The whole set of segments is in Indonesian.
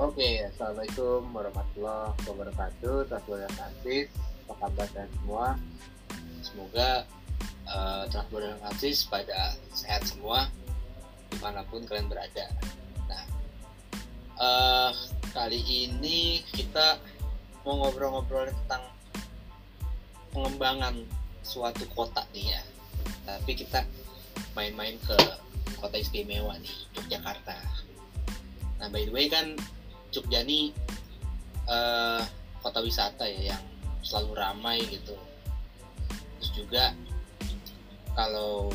Oke, assalamualaikum warahmatullahi wabarakatuh. Transbulan Francis, apa kabar kalian semua? Semoga uh, Transbulan Francis pada sehat semua di mana pun kalian berada. Nah, uh, kali ini kita mau ngobrol-ngobrol tentang pengembangan suatu kota nih ya. Tapi kita main-main ke kota istimewa nih, Yogyakarta. Nah, by the way kan Jogja ini uh, kota wisata ya yang selalu ramai gitu. Terus juga kalau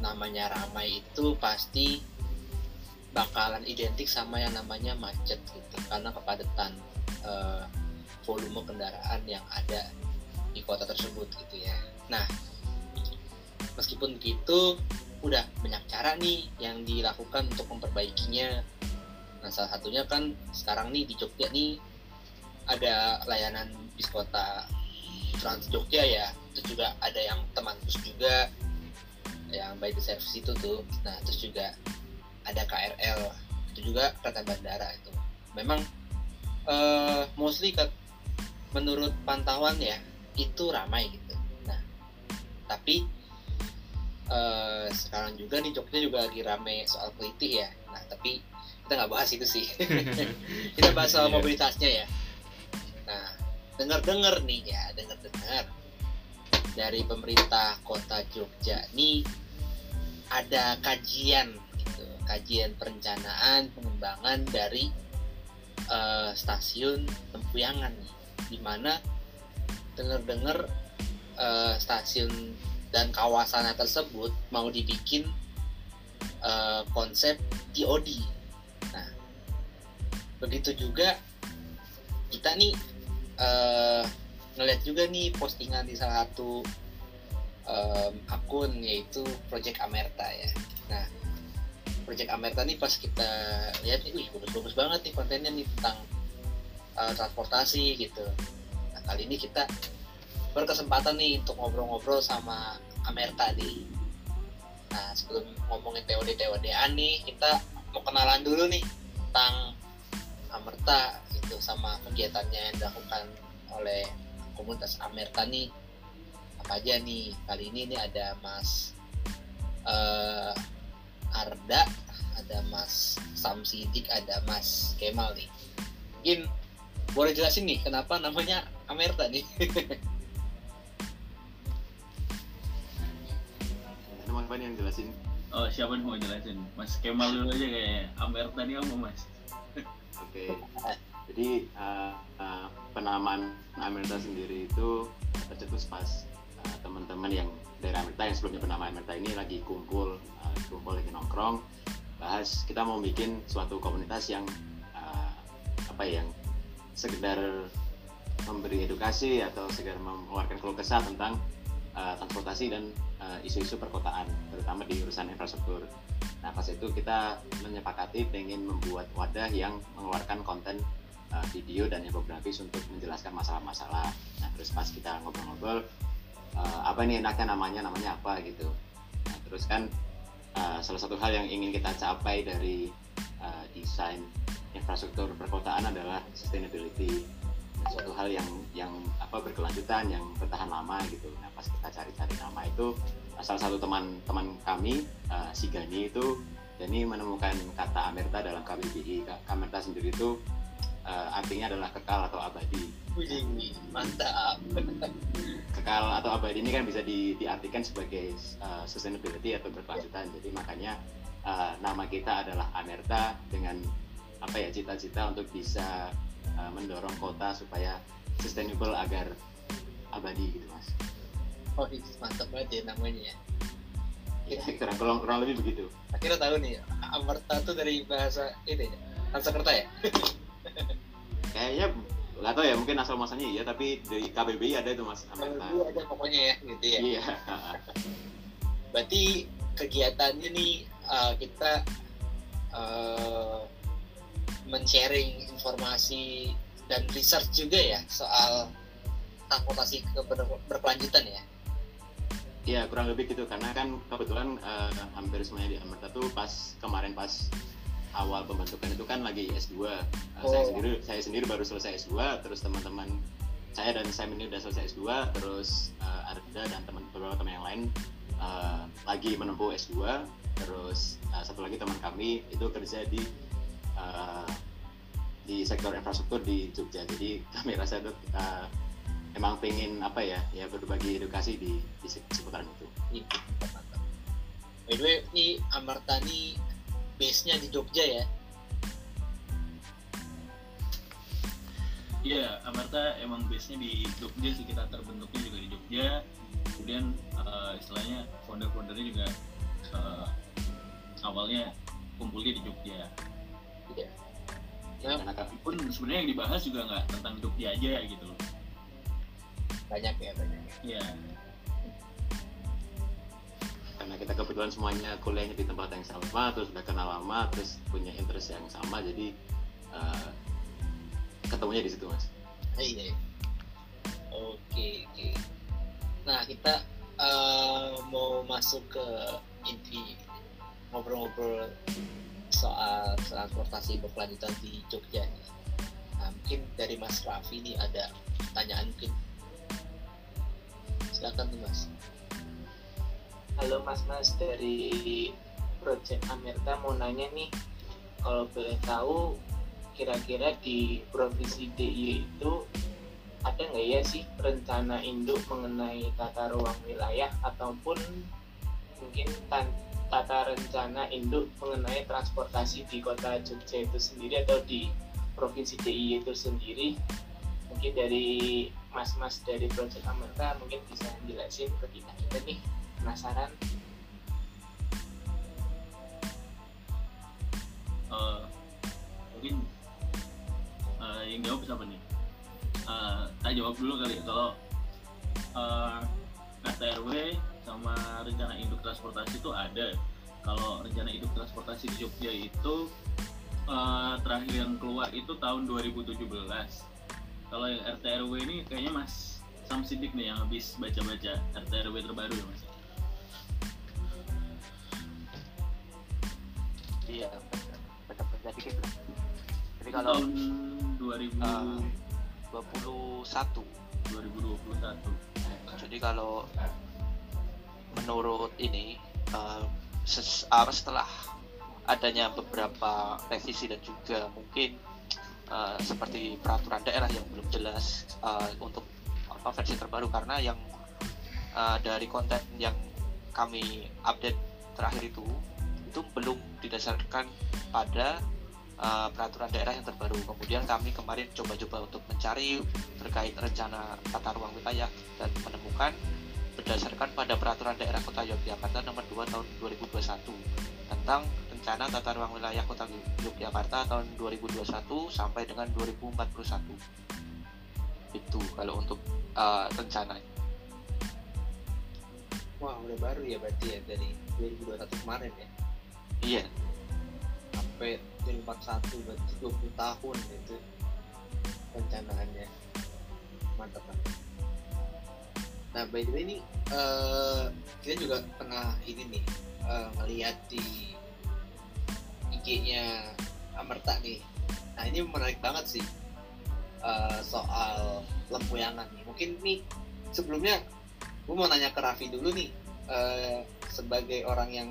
namanya ramai itu pasti bakalan identik sama yang namanya macet gitu karena kepadatan uh, volume kendaraan yang ada di kota tersebut gitu ya. Nah, meskipun begitu udah banyak cara nih yang dilakukan untuk memperbaikinya Nah salah satunya kan sekarang nih di Jogja nih ada layanan bis kota Trans Jogja ya. Terus juga ada yang teman bus juga yang by the service itu tuh. Nah terus juga ada KRL itu juga kereta bandara itu. Memang uh, mostly ke, menurut pantauan ya itu ramai gitu. Nah tapi uh, sekarang juga nih Jogja juga lagi ramai soal kelitih ya. Nah tapi kita nggak bahas itu sih. Kita bahas soal iya. mobilitasnya ya. Nah dengar dengar nih ya dengar dengar dari pemerintah kota Jogja nih ada kajian gitu kajian perencanaan pengembangan dari uh, stasiun Tempuyangan nih di mana dengar-dengar uh, stasiun dan kawasannya tersebut mau dibikin uh, konsep TOD begitu juga kita nih uh, ngeliat juga nih postingan di salah satu um, akun yaitu Project Amerta ya. Nah, Project Amerta nih pas kita lihat nih, wih bagus-bagus banget nih kontennya nih tentang uh, transportasi gitu. Nah, kali ini kita berkesempatan nih untuk ngobrol-ngobrol sama Amerta nih. Nah, sebelum ngomongin TOD-TOD nih, kita mau kenalan dulu nih tentang Amerta itu sama kegiatannya yang dilakukan oleh komunitas Amerta nih. Apa aja nih? Kali ini nih ada Mas uh, Arda ada Mas Samsidik ada Mas Kemal nih. Mungkin boleh jelasin nih kenapa namanya Amerta nih? Teman-teman yang jelasin oh siapa nih mau jelasin? Mas Kemal dulu aja kayak Amerta nih apa Mas? Oke, jadi uh, uh, penamaan Amerta sendiri itu tercetus pas uh, teman-teman yang dari Amerta yang sebelumnya bernama Amerta ini lagi kumpul, uh, kumpul lagi nongkrong, bahas kita mau bikin suatu komunitas yang uh, apa ya, yang sekedar memberi edukasi atau sekedar mengeluarkan keluh kesah tentang uh, transportasi dan isu-isu uh, perkotaan, terutama di urusan infrastruktur. Nah pas itu kita menyepakati pengen membuat wadah yang mengeluarkan konten uh, video dan infografis untuk menjelaskan masalah-masalah. Nah terus pas kita ngobrol-ngobrol uh, apa ini enaknya namanya namanya apa gitu. Nah terus kan uh, salah satu hal yang ingin kita capai dari uh, desain infrastruktur perkotaan adalah sustainability suatu hal yang yang apa berkelanjutan yang bertahan lama gitu. Nah pas kita cari-cari nama itu salah satu teman-teman kami uh, si Gani itu Gani menemukan kata Amerta dalam KBBI Amerta sendiri itu uh, artinya adalah kekal atau abadi. Wih, mantap. Kekal atau abadi ini kan bisa di, diartikan sebagai uh, sustainability atau berkelanjutan. Jadi makanya uh, nama kita adalah Amerta dengan apa ya cita-cita untuk bisa uh, mendorong kota supaya sustainable agar abadi gitu mas. Oh mantap banget ya namanya ya. Ya, kurang, kurang, kurang lebih begitu. Akhirnya tahu nih, Amerta itu dari bahasa ini ya, Sanskerta ya? Kayaknya nggak tahu ya, mungkin asal masanya iya, tapi dari KBBI ada itu mas Amerta. KBBI ada pokoknya ya, gitu ya. Iya. Berarti kegiatannya nih uh, kita uh, men-sharing informasi dan research juga ya soal transportasi ke berkelanjutan ya. Iya kurang lebih gitu karena kan kebetulan uh, hampir semuanya di Amerta tuh pas kemarin pas awal pembentukan itu kan lagi S2 Uh, Oh. saya sendiri saya sendiri baru selesai S2 terus teman-teman saya dan Sam ini udah selesai S2 terus uh, Arda dan teman beberapa teman yang lain uh, lagi menempuh S2 terus uh, satu lagi teman kami itu kerja di uh, di sektor infrastruktur di Jogja jadi kami rasa itu uh, emang pengen apa ya ya berbagi edukasi di di seputaran itu mantap. By the way, ini Amarta nih base-nya di Jogja ya. Iya, Amarta emang base-nya di Jogja sih kita terbentuknya juga di Jogja. Kemudian eh, istilahnya founder-foundernya juga eh, awalnya kumpulnya di Jogja. Iya. Ya, Nah, karena kami- Pun sebenarnya yang dibahas juga nggak tentang Jogja aja gitu loh. banyak ya, banyak. Iya. karena kita kebetulan semuanya kuliahnya di tempat yang sama terus udah kenal lama terus punya interest yang sama jadi uh, ketemunya di situ mas Iya. iya. Oke, oke. Nah, kita eh, mau masuk ke inti ngobrol-ngobrol soal transportasi berkelanjutan di Jogja nih. Nah, mungkin dari Mas Raffi nih ada pertanyaan mungkin. Silakan nih Mas. Halo mas-mas dari Project Amerta mau nanya nih kalau boleh tahu kira-kira di provinsi DIY itu ada nggak ya sih rencana induk mengenai tata ruang wilayah ataupun mungkin tan- tata rencana induk mengenai transportasi di kota Jogja itu sendiri atau di provinsi DIY itu sendiri mungkin dari mas-mas dari Project Amerta mungkin bisa jelasin ke kita kita nih penasaran Eh, mungkin eh, yang jawab siapa nih? Eh, saya jawab dulu kali ya. Kalau RTRW sama rencana induk transportasi itu ada. Kalau rencana induk transportasi di Jogja itu eh, terakhir yang keluar itu tahun 2017. Kalau yang RTRW ini kayaknya Mas Sam Sidik nih yang habis baca-baca RTRW terbaru ya Mas. Iya, baca-baca dikit lah. Jadi kalau tahun 2000 Ah. 21, 2021. jadi kalau menurut ini apa, setelah adanya beberapa revisi dan juga mungkin eh, seperti peraturan daerah yang belum jelas eh, untuk apa versi terbaru karena yang eh, dari konten yang kami update terakhir itu itu belum didasarkan pada uh, peraturan daerah yang terbaru. Kemudian kami kemarin coba-coba untuk mencari terkait rencana tata ruang wilayah dan menemukan berdasarkan pada peraturan daerah Kota Yogyakarta nomor 2 tahun 2021 tentang rencana tata ruang wilayah Kota Yogyakarta tahun 2021 sampai dengan 2041. Itu kalau untuk uh, rencana. Wah, udah baru ya berarti ya dari 2021 kemarin ya. Iya, Sampai 2041 berarti 20 tahun itu rencanaannya. Mantap banget. Nah, by the way ini eh, kita juga pernah ini nih ngeliat di IG-nya Amerta nih. Nah, ini menarik banget sih eh, soal lempuyangan nih. Mungkin nih sebelumnya gue mau nanya ke Raffi dulu nih eh, sebagai orang yang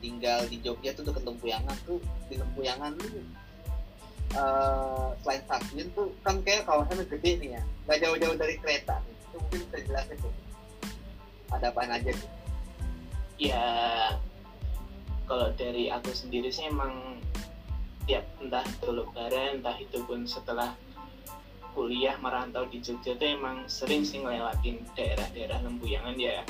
tinggal di Jogja tuh deket Lempuyangan tuh di Lempuyangan tuh eh, selain stasiun tuh kan kayak kawasannya gede nih ya nggak jauh-jauh dari kereta nih mungkin bisa jelasin tuh ada apaan aja nih ya kalau dari aku sendiri sih emang tiap entah itu lebaran entah itu pun setelah kuliah merantau di Jogja tuh emang sering sih ngelewatin daerah-daerah Lempuyangan ya.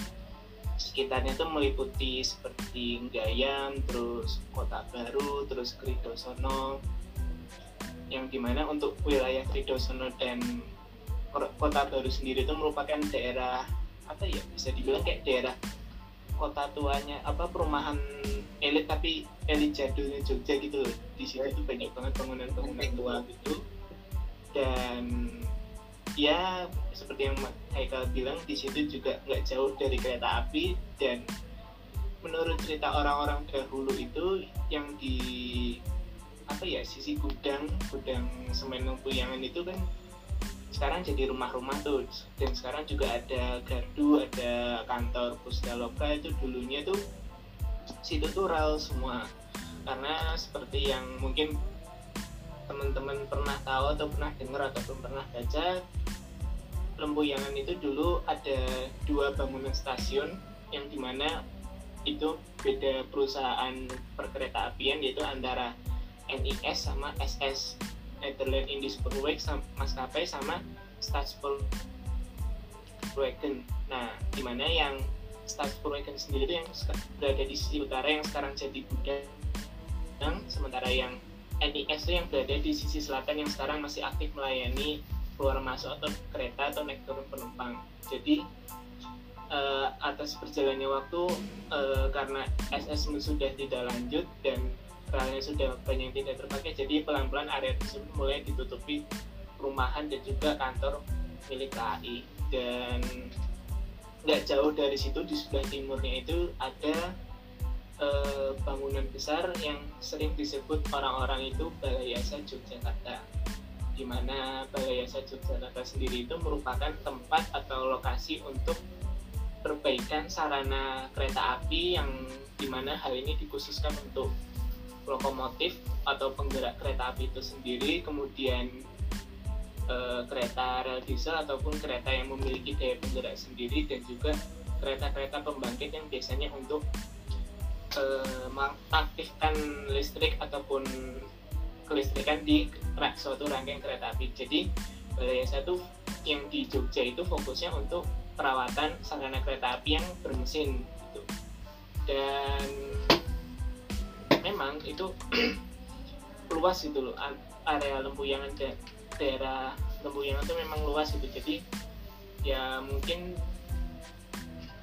Sekitarnya tuh meliputi seperti Gayam, terus Kota Baru, terus Kridosono yang di mana untuk wilayah Kridosono dan Kota Baru sendiri itu merupakan daerah apa ya bisa dibilang kayak daerah kota tuanya apa perumahan elit tapi elit jadulnya Jogja gitu loh. di situ tuh banyak banget bangunan-bangunan tua gitu dan ya seperti yang Haikal bilang di situ juga nggak jauh dari kereta api dan menurut cerita orang-orang dahulu itu yang di apa ya sisi gudang gudang semen lempuyangan itu kan sekarang jadi rumah-rumah tuh. Dan sekarang juga ada gardu ada kantor pustaloka itu dulunya tuh situ tuh rel semua. Karena seperti yang mungkin teman-teman pernah tahu atau pernah dengar ataupun pernah baca Lempuyangan itu dulu ada dua bangunan stasiun yang di mana itu beda perusahaan perkereta apian yaitu antara NIS sama SS Netherlands Indies Spoorweg maskapai sama Staatspoorwegen. Nah, di mana yang Staatspoorwegen sendiri yang berada di sisi utara yang sekarang jadi gudang, sementara yang NIS itu yang berada di sisi selatan yang sekarang masih aktif melayani keluar masuk atau kereta atau naik turun penumpang. Jadi uh, atas berjalannya waktu uh, karena SS sudah tidak lanjut dan relnya sudah banyak yang tidak terpakai, jadi pelan-pelan area tersebut mulai ditutupi perumahan dan juga kantor milik KAI dan nggak jauh dari situ di sebelah timurnya itu ada uh, bangunan besar yang sering disebut orang-orang itu Balai Yasa Yogyakarta di mana Balai Yasa Yogyakarta sendiri itu merupakan tempat atau lokasi untuk perbaikan sarana kereta api yang di mana hal ini dikhususkan untuk lokomotif atau penggerak kereta api itu sendiri kemudian e, kereta rel diesel ataupun kereta yang memiliki daya penggerak sendiri dan juga kereta-kereta pembangkit yang biasanya untuk e, mengaktifkan listrik ataupun kelistrikan di suatu rangkaian kereta api. Jadi Balai satu yang di Jogja itu fokusnya untuk perawatan sarana kereta api yang bermesin gitu. Dan memang itu luas gitu loh area Lempuyangan dan daerah Lempuyangan itu memang luas gitu. Jadi ya mungkin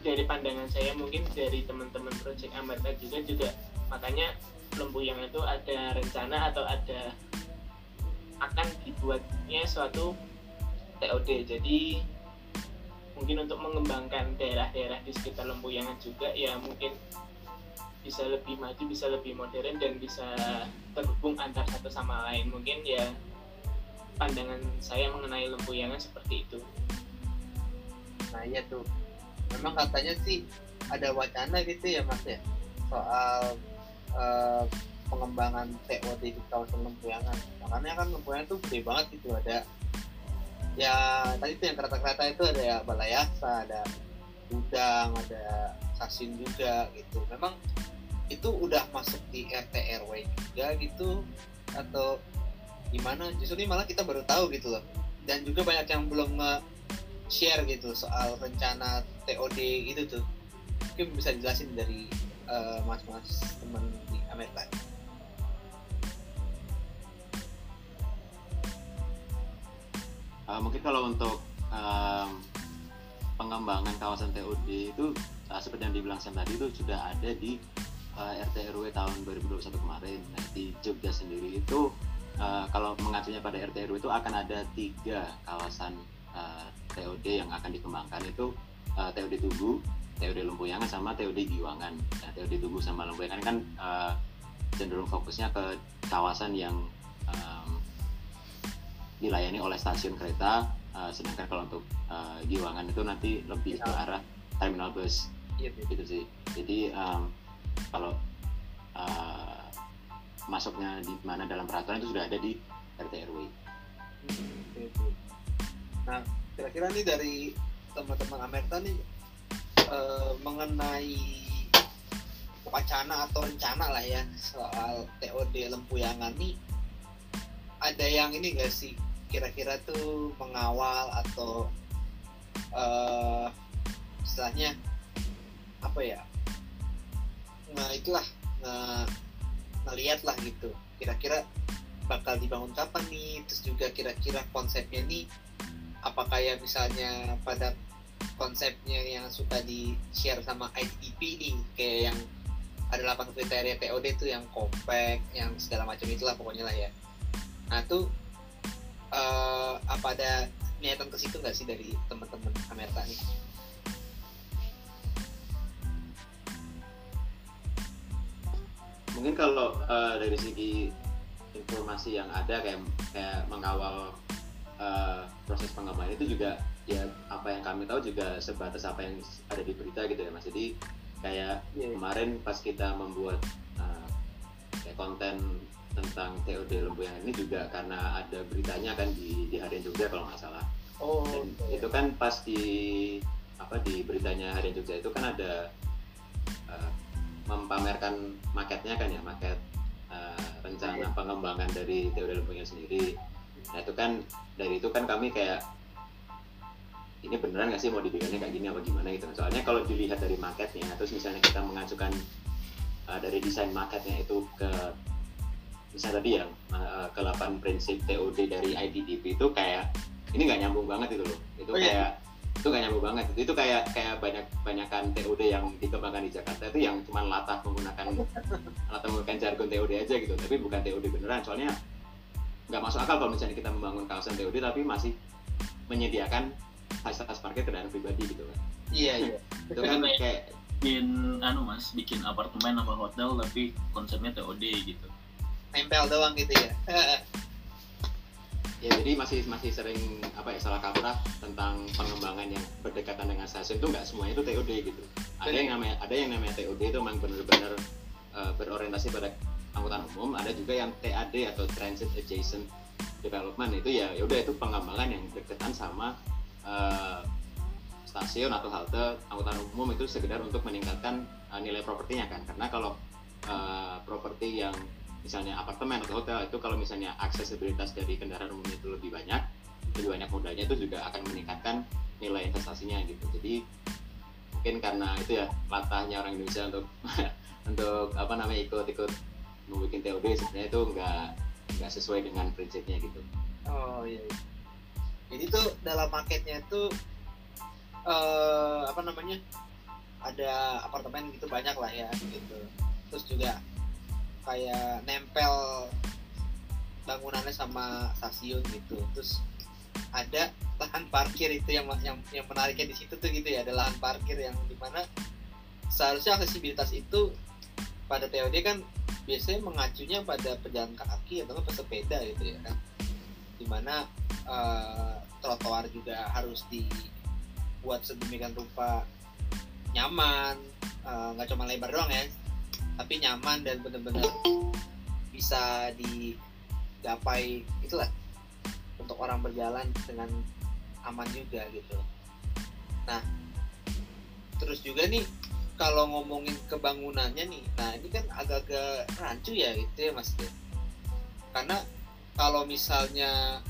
dari pandangan saya mungkin dari teman-teman Project Amarta juga juga makanya lembu yang itu ada rencana atau ada akan dibuatnya suatu TOD jadi mungkin untuk mengembangkan daerah-daerah di sekitar Lempuyangan juga ya mungkin bisa lebih maju, bisa lebih modern dan bisa terhubung antar satu sama lain. Mungkin ya pandangan saya mengenai Lempuyangan seperti itu. Nah iya tuh, memang katanya sih ada wacana gitu ya mas ya? Soal uh, pengembangan TOD di kawasan Lempuyangan makanya kan Lempuyangan itu gede banget gitu. Ada ya tadi itu yang kereta-kereta itu ada ya balayasa ada gudang ada stasiun juga gitu. Memang itu udah masuk di RT RW juga gitu atau gimana? Justru ini malah kita baru tahu gitu loh. Dan juga banyak yang belum share gitu soal rencana TOD itu tuh. Mungkin bisa dijelasin dari uh, mas-mas teman di Amerika uh, mungkin kalau untuk um, pengembangan kawasan TOD itu uh, seperti yang dibilang Sam tadi itu sudah ada di uh, RT RW tahun 2021 kemarin nah, di Jogja sendiri itu uh, kalau mengacunya pada RT RW itu akan ada tiga kawasan uh, TOD yang akan dikembangkan itu uh, TOD Tugu, TOD Lempuyangan sama TOD Giwangan. Nah, TOD Tugu sama Lempuyangan kan uh, cenderung fokusnya ke kawasan yang um, dilayani oleh stasiun kereta, uh, sedangkan kalau untuk uh, Giwangan itu nanti lebih ke arah terminal bus. Iya, gitu sih. Jadi um, kalau uh, masuknya di mana dalam peraturan itu sudah ada di RT RW. Hmm, nah, kira-kira nih dari teman-teman Amerta nih uh, mengenai wacana atau rencana lah ya soal TOD Lempuyangan nih ada yang ini gak sih kira-kira tuh mengawal atau uh, istilahnya apa ya nah itulah nah, ngeliat lah gitu. Kira-kira bakal dibangun kapan nih? Terus juga kira-kira konsepnya nih apakah ya misalnya pada konsepnya yang suka di share sama ITP nih? Kayak yang ada 8 kriteria TOD tuh yang compact yang segala macam itulah pokoknya lah ya. Nah tuh uh, apa ada niatan ke situ nggak sih dari teman-teman Amerika nih mungkin kalau uh, dari segi informasi yang ada kayak kayak mengawal uh, proses pengembangan itu juga ya apa yang kami tahu juga sebatas apa yang ada di berita gitu ya mas. Jadi kayak Iya. kemarin pas kita membuat uh, kayak konten tentang TOD Lembuyangan ini juga karena ada beritanya kan di di Harian Jogja kalau nggak salah. Oh, dan itu kan pas di apa di beritanya Harian Jogja itu kan ada mempamerkan maketnya kan ya maket uh, rencana pengembangan dari teori lembungnya sendiri. Nah itu kan dari itu kan kami kayak ini beneran nggak sih mau dibikinnya kayak gini apa gimana? gitu soalnya kalau dilihat dari marketnya terus misalnya kita mengajukan uh, dari desain marketnya itu ke misalnya tadi yang uh, ke 8 prinsip TOD dari IDDP itu kayak ini nggak nyambung banget itu loh. Itu Oh, iya. Itu nggak nyambung banget itu, itu kayak kayak banyak banyakan TOD yang dikembangkan di Jakarta itu yang cuma latah menggunakan latah menggunakan jargon TOD aja gitu tapi bukan TOD beneran soalnya nggak masuk akal kalau misalnya kita membangun kawasan TOD tapi masih menyediakan fasilitas parkir kendaraan pribadi gitu kan iya iya. itu kan Kayak- kayak bikin anu mas bikin apartemen sama hotel tapi konsepnya TOD gitu Nempel doang gitu ya. ya jadi masih masih sering apa ya salah kaprah tentang pengembangan yang berdekatan dengan stasiun itu nggak semuanya itu TOD gitu. Ada yang namanya ada yang namanya TOD itu memang benar-benar uh, berorientasi pada angkutan umum ada juga yang TAD atau Transit Adjacent Development itu ya ya udah itu pengembangan yang berdekatan sama uh, stasiun atau halte angkutan umum itu sekedar untuk meningkatkan uh, nilai propertinya kan. Karena kalau uh, properti yang misalnya apartemen atau hotel itu kalau misalnya aksesibilitas dari kendaraan umum itu lebih banyak lebih banyak modalnya itu juga akan meningkatkan nilai investasinya gitu jadi mungkin karena itu ya latahnya orang Indonesia untuk untuk apa namanya ikut-ikut membuat TOD sebenarnya itu nggak nggak sesuai dengan prinsipnya gitu Oh iya. iya. Jadi tuh dalam marketnya tuh eh apa namanya? Ada apartemen gitu banyak lah ya gitu. Terus juga kayak nempel bangunannya sama stasiun gitu. Terus ada lahan parkir itu yang yang yang menariknya di situ tuh gitu ya, ada lahan parkir yang di mana seharusnya aksesibilitas itu pada TOD kan biasanya mengacunya pada pejalan kaki atau pesepeda gitu ya kan di mana eh, trotoar juga harus dibuat sedemikian rupa nyaman eh, nggak cuma lebar doang ya tapi nyaman dan benar-benar bisa digapai itulah untuk orang berjalan dengan aman juga gitu. Nah terus juga nih kalau ngomongin kebangunannya nih nah ini kan agak-agak rancu ya gitu ya mas karena kalau misalnya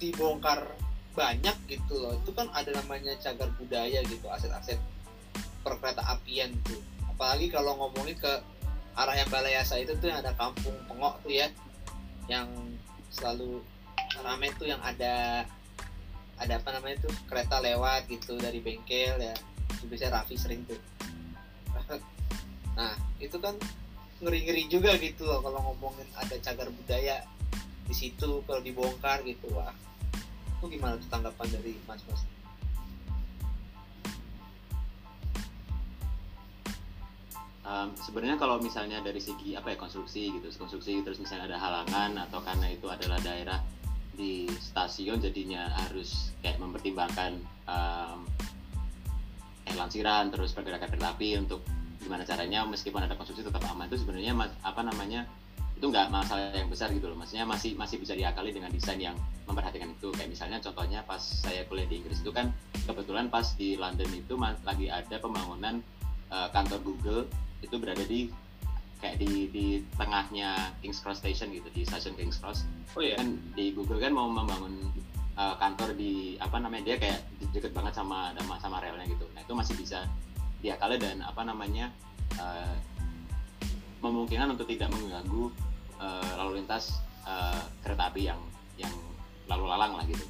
dibongkar banyak gitu loh itu kan ada namanya cagar budaya gitu aset-aset perkereta apian tuh. Apalagi kalau ngomongin ke arah yang Balayasa itu tuh yang ada kampung Pengok tuh ya yang selalu rame tuh yang ada ada apa namanya tuh kereta lewat gitu dari bengkel ya. Itu biasanya Raffi sering tuh. Nah itu kan ngeri-ngeri juga gitu loh kalau ngomongin ada cagar budaya di situ kalau dibongkar gitu. Wah itu gimana tuh tanggapan dari mas Um, sebenarnya kalau misalnya dari segi apa ya konstruksi gitu konstruksi terus misalnya ada halangan atau karena itu adalah daerah di stasiun jadinya harus kayak mempertimbangkan um, eh, lansiran terus pergerakan kereta api untuk gimana caranya meskipun ada konstruksi tetap aman itu sebenarnya apa namanya itu nggak masalah yang besar gitu loh. Maksudnya masih masih bisa diakali dengan desain yang memperhatikan itu. Kayak misalnya contohnya pas saya kuliah di Inggris itu kan kebetulan pas di London itu lagi ada pembangunan uh, kantor Google itu berada di kayak di di tengahnya Kings Cross Station gitu di stasiun Kings Cross. Oh ya kan di Google kan mau membangun uh, kantor di apa namanya dia kayak deket banget sama sama, sama relnya gitu. Nah itu masih bisa diakali dan apa namanya uh, memungkinkan untuk tidak mengganggu uh, lalu lintas uh, kereta api yang yang lalu lalang lah gitu.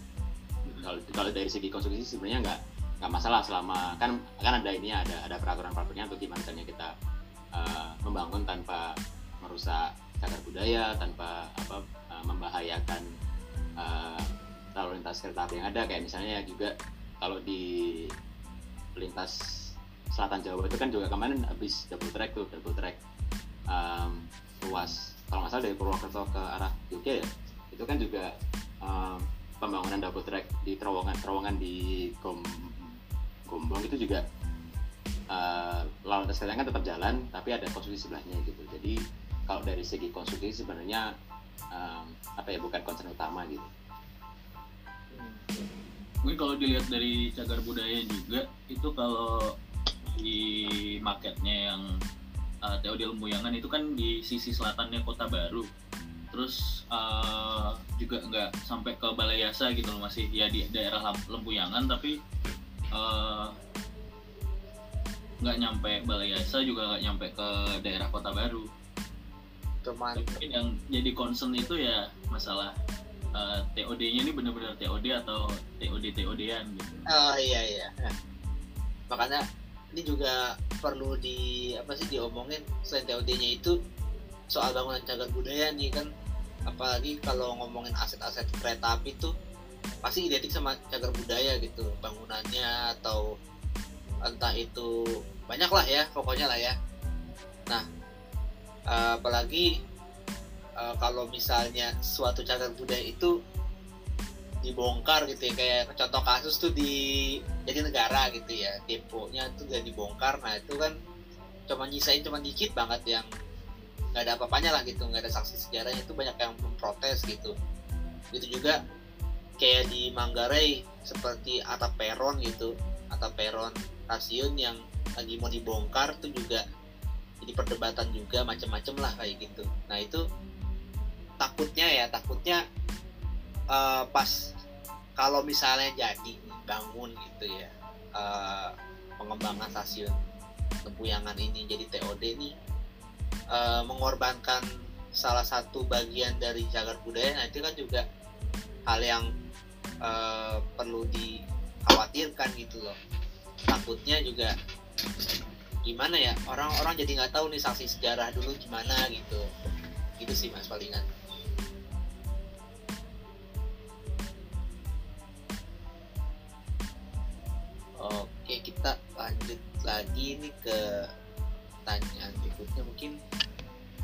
Kalau kalau dari segi konstruksi sebenarnya nggak nggak masalah selama kan kan ada ini ada ada peraturan peraturannya untuk gimana caranya kita uh, membangun tanpa merusak cagar budaya tanpa apa uh, membahayakan uh, lalu lintas kereta api yang ada. Kayak misalnya juga kalau di lintas selatan Jawa itu kan juga kemarin habis double track tuh double track um, ruas kalau nggak salah dari Purwokerto ke arah Jogja ya. Itu kan juga um, pembangunan double track di terowongan terowongan di Gom, Gombong itu juga uh, lintas kereta kan tetap jalan tapi ada konstruksi sebelahnya gitu. Jadi kalau dari segi konstruksi sebenarnya um, apa ya bukan concern utama gitu. Mungkin kalau dilihat dari cagar budaya juga itu kalau di marketnya yang uh, Teo di Lembuyangan itu kan di sisi selatannya Kota Baru. Terus uh, juga nggak sampai ke Balayasa gitu loh masih ya di daerah Lempuyangan tapi uh, nggak nyampe Balayasa juga nggak nyampe ke daerah Kota Baru. Cuman mungkin yang jadi concern itu ya masalah uh, TOD-nya ini benar-benar TOD atau TOD TOD-an gitu. oh iya iya. Nah, makanya ini juga perlu di apa sih diomongin. Selain TOD-nya itu soal bangunan cagar budaya nih kan. Apalagi kalau ngomongin aset-aset kereta api tuh pasti identik sama cagar budaya gitu bangunannya atau entah itu banyak lah ya pokoknya lah ya. Nah eh, apalagi eh, kalau misalnya suatu cagar budaya itu dibongkar gitu ya kayak contoh kasus tuh di jadi negara gitu ya deponya tuh udah dibongkar. Nah itu kan cuma nyisain cuma dikit banget yang nggak ada apa-apanya lah gitu nggak ada saksi sejarahnya. Itu banyak yang memprotes gitu. Itu juga kayak di Manggarai seperti atap peron gitu atap peron stasiun yang lagi mau dibongkar tuh juga jadi perdebatan juga macam-macam lah kayak gitu. Nah itu takutnya ya takutnya eh, pas kalau misalnya jadi bangun gitu ya eh, pengembangan stasiun Tempuyangan ini jadi TOD nih eh, mengorbankan salah satu bagian dari cagar budaya nah itu kan juga hal yang eh, perlu dikhawatirkan gitu loh takutnya juga gimana ya orang-orang jadi nggak tahu nih saksi sejarah dulu gimana gitu. Gitu sih mas palingan oke kita lanjut lagi nih ke pertanyaan berikutnya. Mungkin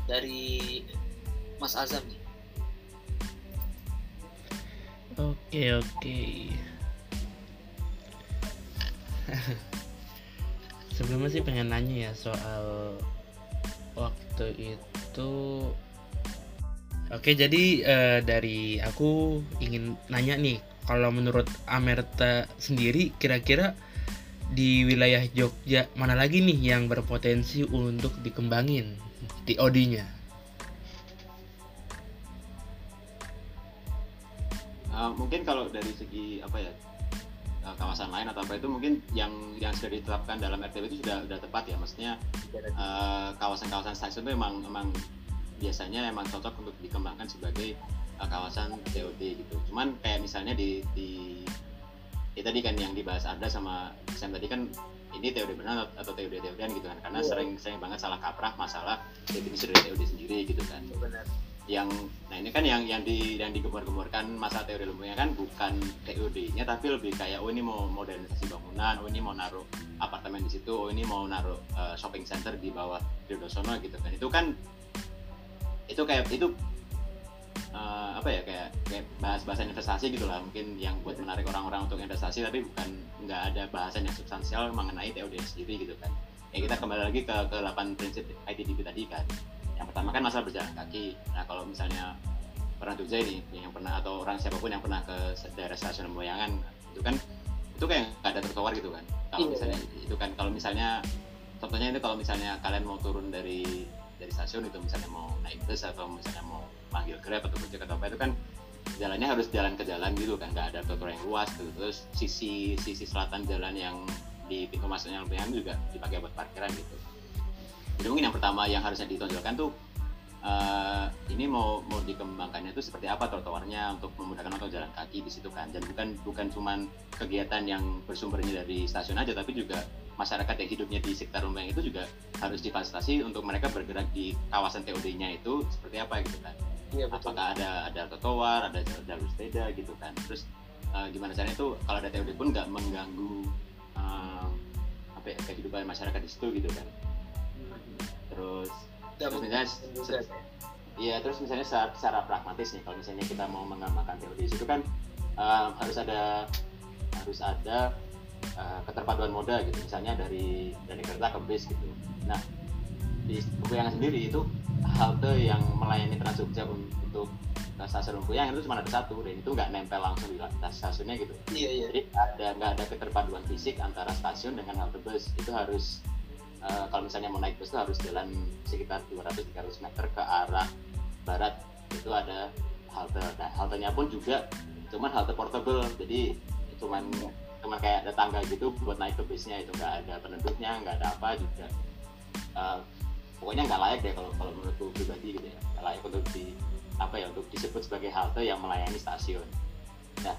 dari Mas Azam nih. Oke oke. Sebelumnya sih pengen nanya ya soal waktu itu. Oke jadi eh, dari aku ingin nanya nih, kalau menurut Amerta sendiri kira-kira di wilayah Jogja mana lagi nih yang berpotensi untuk dikembangin di nya Uh, mungkin kalau dari segi apa ya uh, kawasan lain atau apa itu mungkin yang yang sudah ditetapkan dalam RTP itu sudah sudah tepat ya. Maksudnya uh, kawasan-kawasan stasiun itu memang memang biasanya emang cocok untuk dikembangkan sebagai uh, kawasan TOD gitu. Cuman kayak misalnya di di ya tadi kan yang dibahas ada sama Sam tadi kan ini TOD benar atau TOD TOD gitu kan. Karena Iya. sering sering banget salah kaprah masalah definisi dari TOD sendiri gitu kan. Benar yang nah ini kan yang yang di yang digembar-gemborkan masa teori ilmunya kan bukan TOD-nya tapi lebih kayak oh ini mau modernisasi bangunan, oh ini mau naruh apartemen di situ, oh ini mau naruh uh, shopping center di bawah Dosono gitu kan. Itu kan itu kayak itu uh, apa ya kayak kayak bahas-bahasan investasi gitu lah mungkin yang buat menarik orang-orang untuk investasi tapi bukan nggak ada bahasan yang substansial mengenai TOD sendiri gitu kan. Ya kita kembali lagi ke ke 8 prinsip ITDP tadi kan yang pertama kan masalah berjalan kaki. Nah kalau misalnya orang Jogja ini yang pernah atau orang siapa pun yang pernah ke daerah stasiun Moyangan itu kan itu kayak nggak ada trotoar gitu kan? Kalau Iya. misalnya itu kan kalau misalnya contohnya itu kalau misalnya kalian mau turun dari dari stasiun itu misalnya mau naik bus atau misalnya mau panggil grab atau gojek atau apa itu kan jalannya harus jalan ke jalan gitu kan nggak ada trotoar yang luas tuh terus sisi sisi selatan jalan yang di pintu masuknya Moyangan juga dipakai buat parkiran gitu jadi mungkin yang pertama yang harusnya ditonjolkan tuh eh, ini mau mau dikembangkannya itu seperti apa trotoarnya untuk memudahkan untuk jalan kaki di situ kan? Dan bukan bukan cuman kegiatan yang bersumbernya dari stasiun aja tapi juga masyarakat yang hidupnya di sekitar rumah itu juga harus difasilitasi untuk mereka bergerak di kawasan TOD-nya itu seperti apa gitu kan? Betul. Apakah ada ada trotoar ada jalur sepeda gitu kan? Terus eh, gimana caranya itu kalau ada TOD pun nggak mengganggu eh, apa ya, kehidupan masyarakat di situ gitu kan terus misalnya mungkin juga se- Iya, terus misalnya secara, secara pragmatis nih, kalau misalnya kita mau mengembangkan TOD itu kan uh, harus ada harus ada uh, keterpaduan moda gitu, misalnya dari dari kereta ke bis gitu. Nah, di Lumpuyangan sendiri itu halte yang melayani Trans Jogja untuk stasiun Lumpuyangan itu cuma ada satu dan itu nggak nempel langsung di stasiunnya gitu. Iya iya. Jadi ada nggak ada keterpaduan fisik antara stasiun dengan halte bus itu harus uh, kalau misalnya mau naik bus itu harus jalan sekitar 200-300 meter ke arah barat. Itu ada halte. Nah haltenya pun juga cuman halte portable. Jadi cuman cuman kayak ada tangga gitu buat naik ke busnya itu nggak ada penduduknya nggak ada apa juga. Uh, pokoknya nggak layak deh kalau kalau menurutku pribadi gitu ya. Nggak layak untuk di apa ya untuk disebut sebagai halte yang melayani stasiun. Nah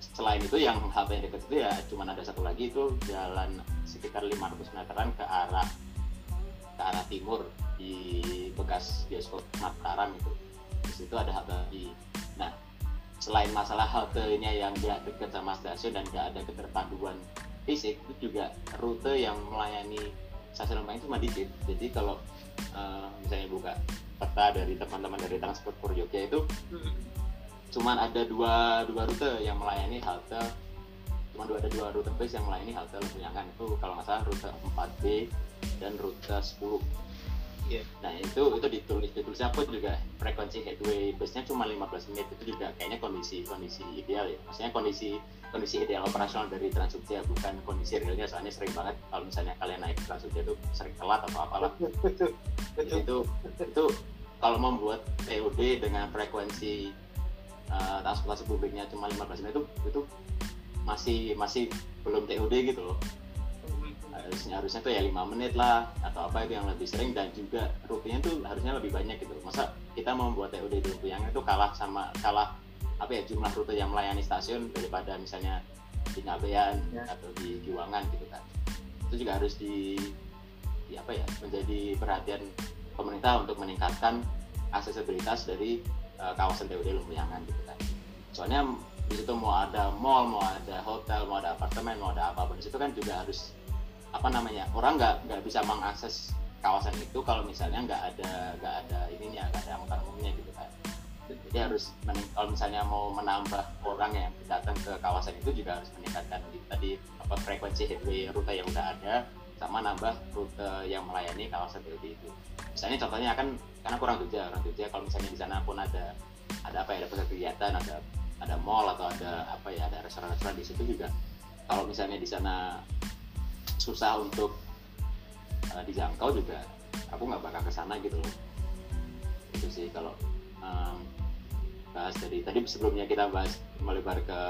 selain itu yang halte yang dekat itu ya cuman ada satu lagi itu jalan sekitar 500 meteran ke arah ke arah timur di bekas bioskop Mataram itu. Di situ ada halte lagi nah selain masalah haltenya yang tidak dekat sama stasiun dan tidak ada keterpaduan fisik itu juga rute yang melayani stasiun Lembang itu cuma dikit jadi kalau uh, misalnya buka peta dari teman-teman dari transport for Jogja itu cuman ada dua dua rute yang melayani halte cuma dua ada dua rute bus yang melayani halte Lempuyangan itu kalau nggak salah rute 4B dan rute 10 Iya. Nah itu itu ditulis ditulisnya pun juga frekuensi headway busnya cuma 15 menit itu juga kayaknya kondisi kondisi ideal ya. Maksudnya kondisi kondisi ideal operasional dari Trans Jogja bukan kondisi realnya soalnya sering banget kalau misalnya kalian naik Trans Jogja itu sering telat atau apalah. Jadi itu itu kalau membuat TOD dengan frekuensi uh, transportasi publiknya cuma 15 menit itu itu masih masih belum TOD gitu loh. Harusnya harusnya tuh ya lima menit lah atau apa itu yang lebih sering dan juga rutenya tuh harusnya lebih banyak gitu masa kita mau membuat TOD di yang itu kalah sama kalah apa ya jumlah rute yang melayani stasiun daripada misalnya di Ngabean Ya. atau di Giwangan gitu kan. Itu juga harus di, di apa ya menjadi perhatian pemerintah untuk meningkatkan aksesibilitas dari uh, kawasan TOD Lumpuyangan gitu kan. Soalnya di situ mau ada mall mau ada hotel mau ada apartemen mau ada apa pun. Di situ kan juga harus apa namanya orang nggak nggak bisa mengakses kawasan itu kalau misalnya nggak ada nggak ada ininya nggak ada angkutan umumnya gitu kan. Jadi harus kalau misalnya mau menambah orang yang datang ke kawasan itu juga harus meningkatkan di- tadi apa frekuensi headway rute yang udah ada sama nambah rute yang melayani kawasan TOD itu. Misalnya contohnya kan karena kurang Jogja orang Jogja kalau misalnya di sana pun ada ada apa ya ada pusat kegiatan ada ada mall atau ada apa ya ada restoran-restoran di situ juga. Kalau misalnya di sana susah untuk uh, dijangkau juga aku nggak bakal ke sana gitu loh. Itu sih kalau um, bahas tadi tadi sebelumnya kita bahas melebar ke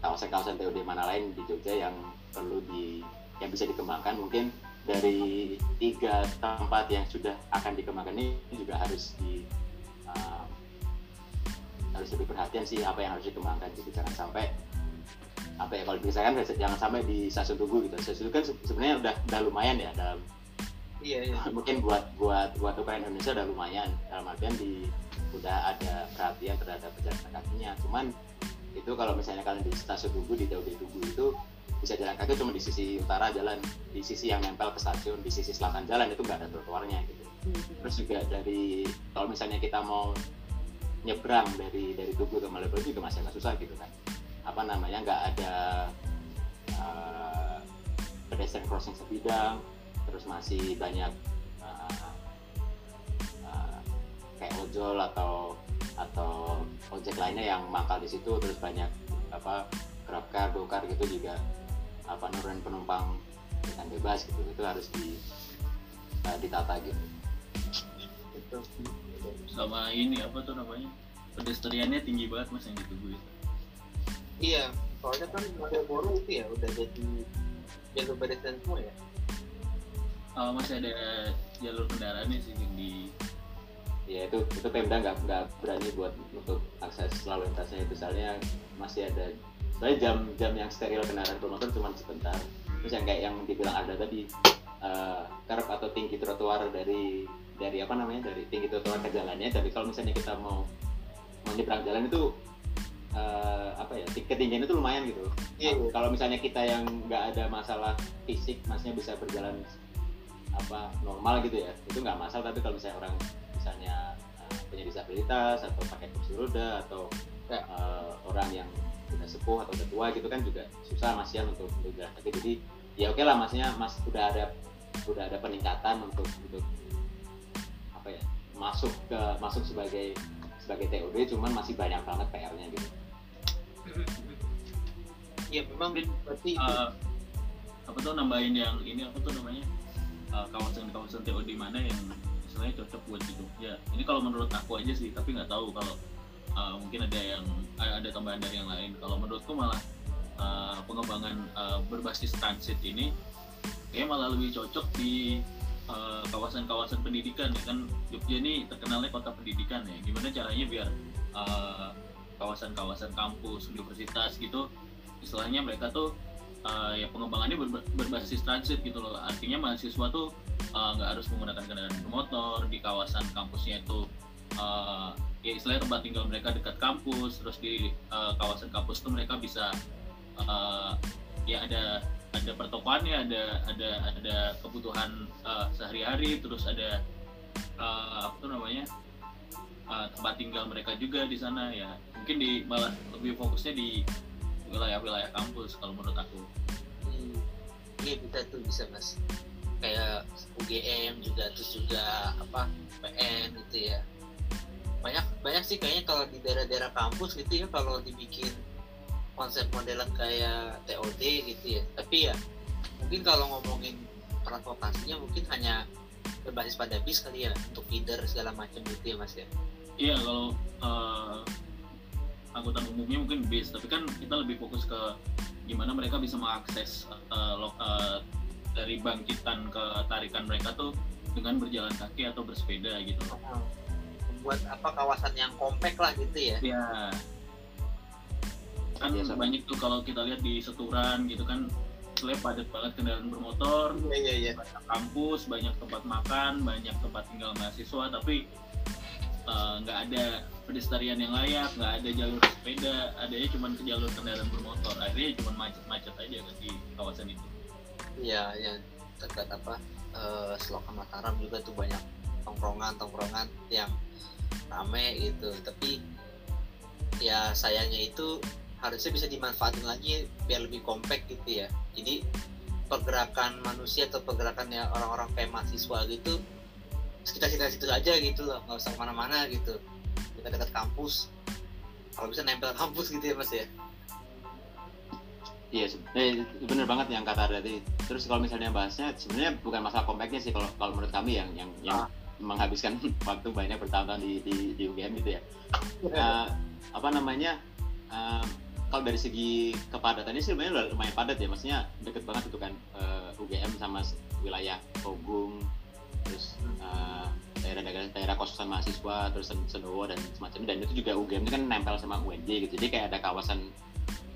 kawasan-kawasan TOD mana lain di Jogja yang perlu di yang bisa dikembangkan. Mungkin dari tiga tempat yang sudah akan dikembangkan ini juga harus di um, harus lebih perhatian sih apa yang harus dikembangkan jadi jangan sampai apa ya kalau bisa kan jangan sampai di stasiun Tugu gitu. Stasiun Tugu kan se- sebenarnya udah udah lumayan ya dalam Iya iya. mungkin buat buat buat ukuran Indonesia udah lumayan. Dalam artian di udah ada perhatian terhadap pejalan kakinya. Cuman itu kalau misalnya kalian di stasiun Tugu di TOD Tugu itu bisa jalan kaki cuma di sisi utara jalan di sisi yang nempel ke stasiun di sisi selatan jalan itu nggak ada trotoarnya gitu. Terus juga dari kalau misalnya kita mau nyebrang dari dari Tugu ke Malioboro juga masih agak susah gitu kan. Apa namanya nggak ada uh, pedestrian crossing sebidang terus masih banyak uh, uh, kayak ojol atau atau ojek lainnya yang mangkal di situ terus banyak apa grabcar gokar gitu juga apa nurunin penumpang dengan bebas gitu. Itu harus di uh, ditata gitu. Betul. Sama ini apa tuh namanya pedestriannya tinggi banget mas yang ditunggu itu Iya, soalnya kan Malioboro itu ya udah jadi jalur pedestrian semua ya. Oh, masih ada jalur kendaraannya sih yang di ya itu itu Pemda nggak nggak berani buat untuk akses lalu lintasnya. Itu soalnya masih ada soalnya jam-jam yang steril kendaraan bermotor cuma sebentar. Terus yang kayak yang dibilang ada tadi curb atau tinggi trotoar dari dari apa namanya dari tinggi trotoar ke jalannya tapi kalau misalnya kita mau nyebrang jalan itu eh, apa ya ketinggian itu lumayan gitu Iya, iya. kalau misalnya kita yang nggak ada masalah fisik maksudnya bisa berjalan apa normal gitu ya itu nggak masalah tapi kalau misalnya orang misalnya eh, punya disabilitas atau pakai kursi roda atau Ya. eh, orang yang udah sepuh atau udah tua gitu kan juga susah masian untuk untuk jalan kaki jadi ya oke lah maksudnya mas udah ada udah ada peningkatan untuk untuk masuk ke masuk sebagai sebagai TOD cuman masih banyak banget PR-nya gitu. Ya memang berarti Eh, apa tuh nambahin yang ini apa tuh namanya? Eh, kawasan-kawasan TOD mana yang istilahnya cocok buat di Jogja ini kalau menurut aku aja sih tapi nggak tahu kalau eh, mungkin ada yang ada tambahan dari yang lain. Kalau menurutku malah eh, pengembangan eh, berbasis transit ini kayak malah lebih cocok di eh, kawasan-kawasan pendidikan ya. Kan Jogja ini terkenalnya kota pendidikan ya. Gimana caranya biar eh, kawasan-kawasan kampus universitas gitu istilahnya mereka tuh uh, ya pengembangannya ber- berbasis transit gitu loh. Artinya mahasiswa tuh uh, nggak harus menggunakan kendaraan bermotor di kawasan kampusnya itu uh, ya istilahnya tempat tinggal mereka dekat kampus terus di uh, kawasan kampus tuh mereka bisa uh, ya ada ada pertokoannya ada ada ada kebutuhan uh, sehari-hari terus ada uh, apa tuh namanya uh, tempat tinggal mereka juga di sana ya. Mungkin di malah lebih fokusnya di wilayah-wilayah kampus kalau menurut aku. Hmm, iya bisa tuh bisa mas. Kayak UGM juga terus juga apa PN gitu ya. Banyak banyak sih kayaknya kalau di daerah-daerah kampus gitu ya kalau dibikin konsep modelan kayak TOD gitu ya. Tapi ya mungkin kalau ngomongin transportasinya mungkin hanya berbasis pada bis kali ya untuk feeder segala macam gitu ya mas ya? Iya kalau eh, angkutan umumnya mungkin bis. Tapi kan kita lebih fokus ke gimana mereka bisa mengakses eh, lo- eh, dari bangkitan ke tarikan mereka tuh dengan berjalan kaki atau bersepeda gitu. Membuat apa kawasan yang kompak lah gitu ya? Ya kan Iya, sama. banyak tuh kalau kita lihat di seturan gitu kan selain padat banget kendaraan bermotor iya iya iya banyak kampus, banyak tempat makan, banyak tempat tinggal mahasiswa, tapi eh, nggak ada pedestrian yang layak, nggak ada jalur sepeda, adanya cuma ke jalur kendaraan bermotor, akhirnya cuma macet-macet aja kan di kawasan itu. Iya, yang dekat apa eh Selokan Mataram juga tuh banyak tongkrongan-tongkrongan yang rame gitu. Tapi ya sayangnya itu harusnya bisa dimanfaatin lagi biar lebih kompak gitu ya. Jadi pergerakan manusia atau pergerakannya orang-orang kayak mahasiswa gitu sekitar-sekitar situ aja gitu loh, nggak usah ke mana-mana gitu. Dekat-dekat kampus. Kalau bisa nempel kampus gitu ya mas ya. Iya, se- eh, bener banget yang kata tadi. Terus kalau misalnya bahasnya sebenarnya bukan masalah compactnya sih kalau kalau menurut kami yang yang yang menghabiskan waktu banyak bertahun-tahun di, di di UGM gitu ya. Eh, apa namanya? eh, kalau dari segi kepadatannya sih udah lumayan padat ya, maksudnya deket banget itu kan eh, UGM sama wilayah Pogung, terus eh, daerah-daerah daerah kosan mahasiswa, terus Sen- Sendowo dan semacamnya. Dan itu juga UGM itu kan nempel sama UNJ gitu, jadi kayak ada kawasan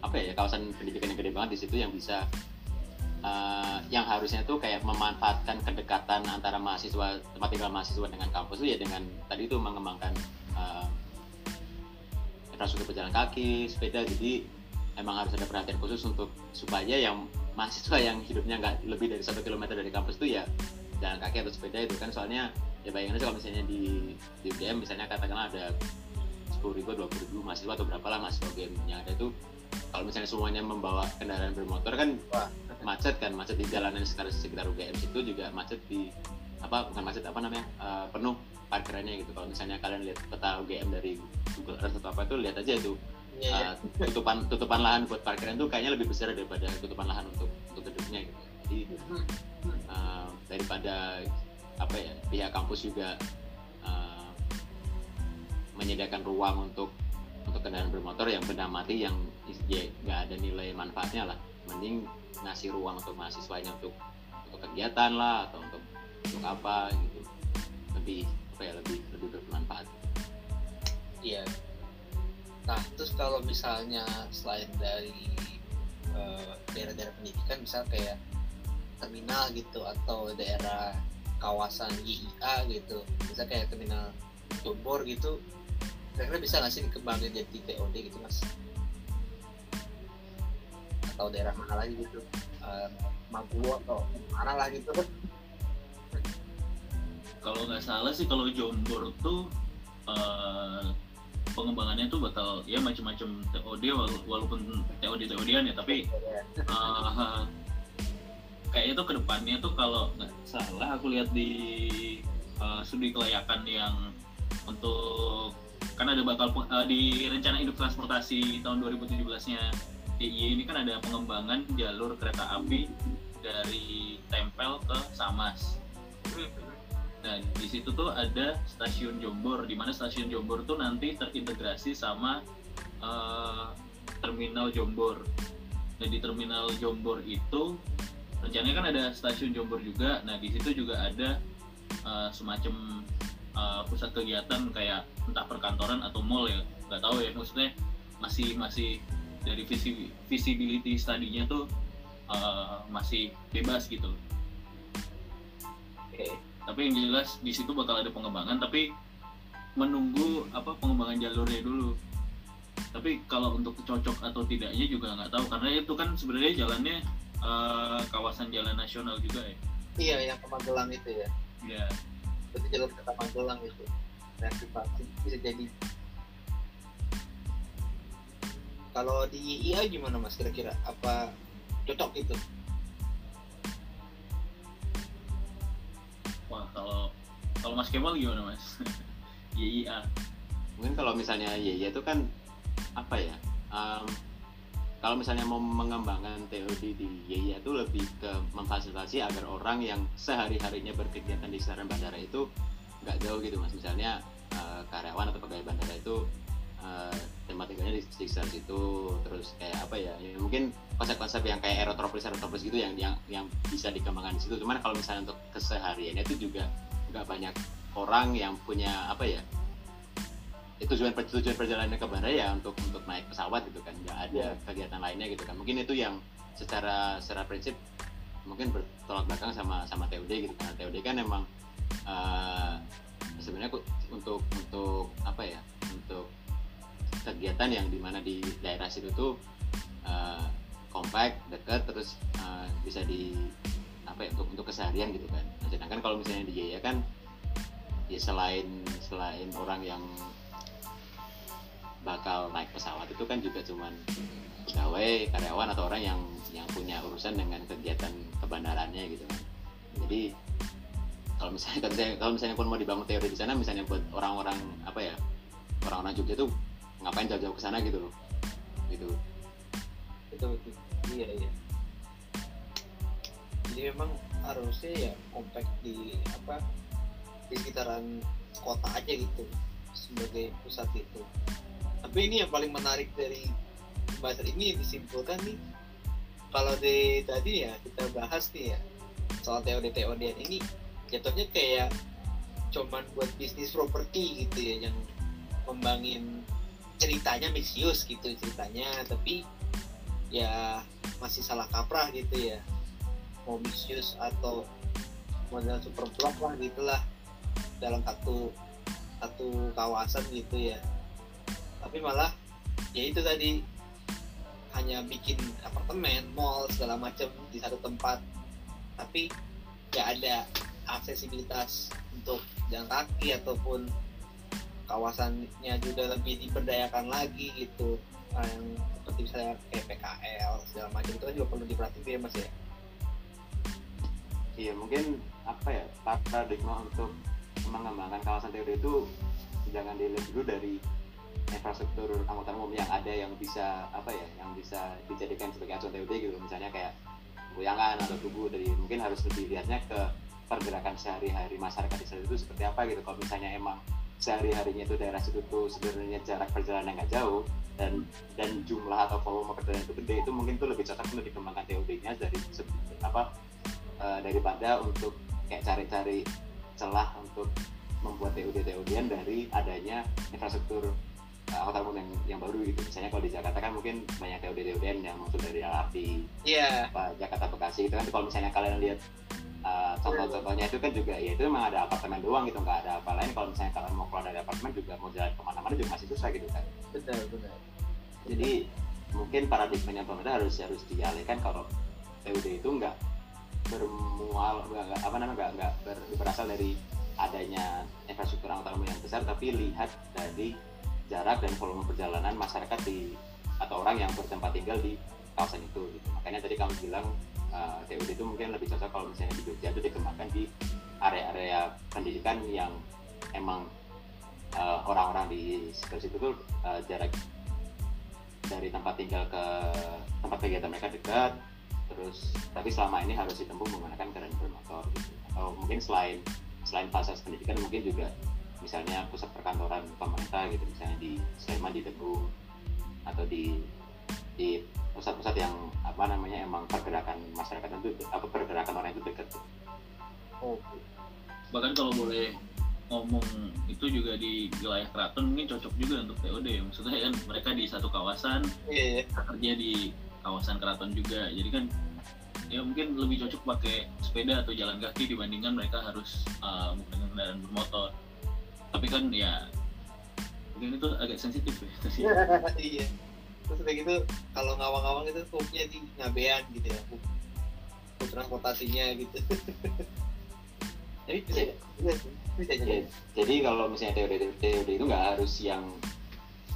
apa ya kawasan pendidikan yang gede banget di situ yang bisa eh, yang harusnya tuh kayak memanfaatkan kedekatan antara mahasiswa tempat tinggal mahasiswa dengan kampus itu ya dengan tadi itu mengembangkan infrastruktur pejalan kaki sepeda jadi emang harus ada perhatian khusus untuk supaya yang mahasiswa yang hidupnya nggak lebih dari satu kilometer dari kampus itu ya jalan kaki atau sepeda itu kan soalnya ya bayangin aja kalau misalnya di di UGM misalnya katakanlah ada sepuluh ribu dua puluh ribu mahasiswa atau berapa lah mahasiswa UGM yang ada itu kalau misalnya semuanya membawa kendaraan bermotor kan Wah. macet kan macet di jalanan sekitar sekitar UGM situ juga macet di apa bukan macet apa namanya eh, penuh parkirannya gitu. Kalau misalnya kalian lihat peta UGM dari Google Earth atau apa itu lihat aja tuh Iya, iya. eh, tutupan tutupan lahan buat parkiran tuh kayaknya lebih besar daripada tutupan lahan untuk untuk gedungnya gitu. Jadi eh, daripada apa ya pihak kampus juga eh, menyediakan ruang untuk untuk kendaraan bermotor yang benda mati yang ya nggak ada nilai manfaatnya lah. Mending ngasih ruang untuk mahasiswanya untuk untuk kegiatan lah atau untuk untuk apa gitu. Lebih apa ya lebih lebih bermanfaat Iya. Nah, terus kalau misalnya selain dari eh, daerah-daerah pendidikan, misal kayak terminal gitu atau daerah kawasan YIA gitu, misal kayak terminal Jombor gitu, kira-kira bisa nggak sih dikembangin jadi TOD gitu mas? Atau daerah mana lagi gitu, Eh, Maguwo atau mana lah gitu? Kalau nggak salah sih kalau Jombor tuh eh, pengembangannya tuh bakal ya macam-macam TOD wala- walaupun TOD TOD-an ya tapi eh, kayaknya tuh ke depannya tuh kalau nggak salah aku lihat di eh, studi kelayakan yang untuk kan ada bakal eh, di rencana induk transportasi tahun 2017-nya DIY ini kan ada pengembangan jalur kereta api dari Tempel ke Samas. Nah, di situ tuh ada stasiun Jombor, di mana stasiun Jombor tuh nanti terintegrasi sama eh, terminal Jombor. Nah, di terminal Jombor itu rencananya kan ada stasiun Jombor juga. Nah, di situ juga ada eh, semacam eh, pusat kegiatan kayak entah perkantoran atau mall ya, nggak tahu ya. Maksudnya masih masih dari visi visibility studinya tuh eh, masih bebas gitu Oke. Tapi yang jelas di situ bakal ada pengembangan tapi menunggu apa pengembangan jalurnya dulu tapi kalau untuk cocok atau tidaknya juga nggak tahu karena itu kan sebenarnya jalannya eh, kawasan jalan nasional juga ya Iya, yang ke Magelang itu ya. ya Berarti jalur kereta Magelang itu. Reaktivasi bisa jadi. Kalau di IA gimana mas kira-kira? Apa cocok gitu? Kalau Mas Kemal gimana Mas? Iya mungkin kalau misalnya Yeye itu kan apa ya um, kalau misalnya mau mengembangkan TOD di Yeye itu lebih ke memfasilitasi agar orang yang sehari harinya berkegiatan di sekitaran bandara itu nggak jauh gitu mas. Misalnya uh, karyawan atau pegawai bandara itu uh, tempat tinggalnya di sekitar situ terus kayak apa ya, ya mungkin konsep-konsep yang kayak aerotropolis aerotropolis gitu yang yang yang bisa dikembangkan di situ. Cuman kalau misalnya untuk kesehariannya itu juga nggak banyak orang yang punya apa ya itu tujuan tujuan perjalanan ke bandara ya untuk untuk naik pesawat gitu kan. Nggak ada kegiatan lainnya gitu kan. Mungkin itu yang secara secara prinsip mungkin bertolak belakang sama sama TUD gitu karena TUD kan emang eh, sebenarnya untuk untuk apa ya untuk kegiatan yang di mana di daerah situ tuh eh, compact dekat terus eh, bisa di apa ya untuk untuk keseharian gitu kan nah, sedangkan kalau misalnya di Jaya kan ya selain selain orang yang bakal naik pesawat itu kan juga cuman pegawai karyawan atau orang yang yang punya urusan dengan kegiatan kebandarannya gitu kan jadi kalau misalnya kalau misalnya, kalau misalnya pun mau dibangun teori di sana misalnya buat orang-orang apa ya orang-orang Jogja tuh ngapain jauh-jauh ke sana gitu loh gitu Betul betul. Iya iya. Jadi memang harusnya ya compact di apa di sekitaran kota aja gitu sebagai pusat itu. Tapi ini yang paling menarik dari pembahasan ini disimpulkan nih kalau di tadi ya kita bahas nih ya soal TOD TOD ini jatuhnya kayak cuman buat bisnis properti gitu ya yang membangin ceritanya misius gitu ceritanya tapi ya masih salah kaprah gitu ya mau misius atau model super block lah gitulah dalam satu satu kawasan gitu ya. Tapi malah ya itu tadi. Hanya bikin apartemen, mall segala macam di satu tempat. Tapi nggak ada aksesibilitas untuk jalan kaki ataupun kawasannya juga lebih diberdayakan lagi gitu. Yang seperti misalnya kayak PKL segala macam. Itu kan juga perlu diperhatiin ya mas ya iya mungkin apa ya paradigma untuk mengembangkan kawasan teori itu jangan dilihat dulu dari infrastruktur angkutan umum yang ada yang bisa apa ya yang bisa dijadikan sebagai acuan TOD gitu. Misalnya kayak goyangan atau tubuh dari mungkin harus lebih lihatnya ke pergerakan sehari-hari masyarakat di sana itu seperti apa gitu. Kalau misalnya emang sehari-harinya itu daerah situ tuh sebenarnya jarak perjalanan nggak jauh dan dan jumlah atau volume perjalanan itu gede itu mungkin tuh lebih cocok untuk dikembangkan TOD-nya dari apa eh, daripada untuk kayak cari-cari celah untuk membuat TOD TOD-an dari adanya infrastruktur eh, angkutan umum yang, yang baru gitu. Misalnya kalau di Jakarta kan mungkin banyak TOD TOD-an yang muncul dari LRT iya. apa Jakarta Bekasi itu kan. Kalau misalnya kalian lihat uh, contoh-contohnya itu kan juga ya itu memang ada apartemen doang gitu nggak ada apa lain. Kalau misalnya kalian mau keluar dari apartemen juga mau jalan ke mana-mana juga masih susah gitu kan. Benar benar jadi mungkin paradigmanya pemerintah harus harus dialihkan kalau TUD itu nggak bermual nggak- apa namanya nggak nggak ber- berasal dari adanya infrastruktur angkutan yang besar tapi lihat dari jarak dan volume perjalanan masyarakat di atau orang yang bertempat tinggal di kawasan itu gitu. makanya tadi kamu bilang uh, TUD itu mungkin lebih cocok kalau misalnya di Jogja itu dikembangkan di area-area pendidikan yang emang uh, orang-orang di sekitar situ tuh uh, jarak dari tempat tinggal ke tempat kegiatan mereka dekat terus tapi selama ini harus ditempuh menggunakan kendaraan bermotor gitu. atau mungkin selain selain fasilitas pendidikan mungkin juga misalnya pusat perkantoran pemerintah gitu misalnya di Sleman di Teguh atau di di pusat-pusat yang apa namanya emang pergerakan masyarakat itu apa pergerakan orang itu dekat oh bahkan kalau boleh ngomong itu juga di wilayah keraton mungkin cocok juga untuk TOD maksudnya kan mereka di satu kawasan Iya, iya. kerja di kawasan keraton juga jadi kan ya mungkin lebih cocok pakai sepeda atau jalan kaki dibandingkan mereka harus uh, menggunakan kendaraan bermotor tapi kan ya mungkin itu agak sensitif ya sih iya. Terus udah gitu kalau ngawang-ngawang itu hubnya di ngabean gitu ya. Hub transportasinya gitu. Jadi bisa bisa Ya, jadi. jadi kalau misalnya teori teori itu nggak harus yang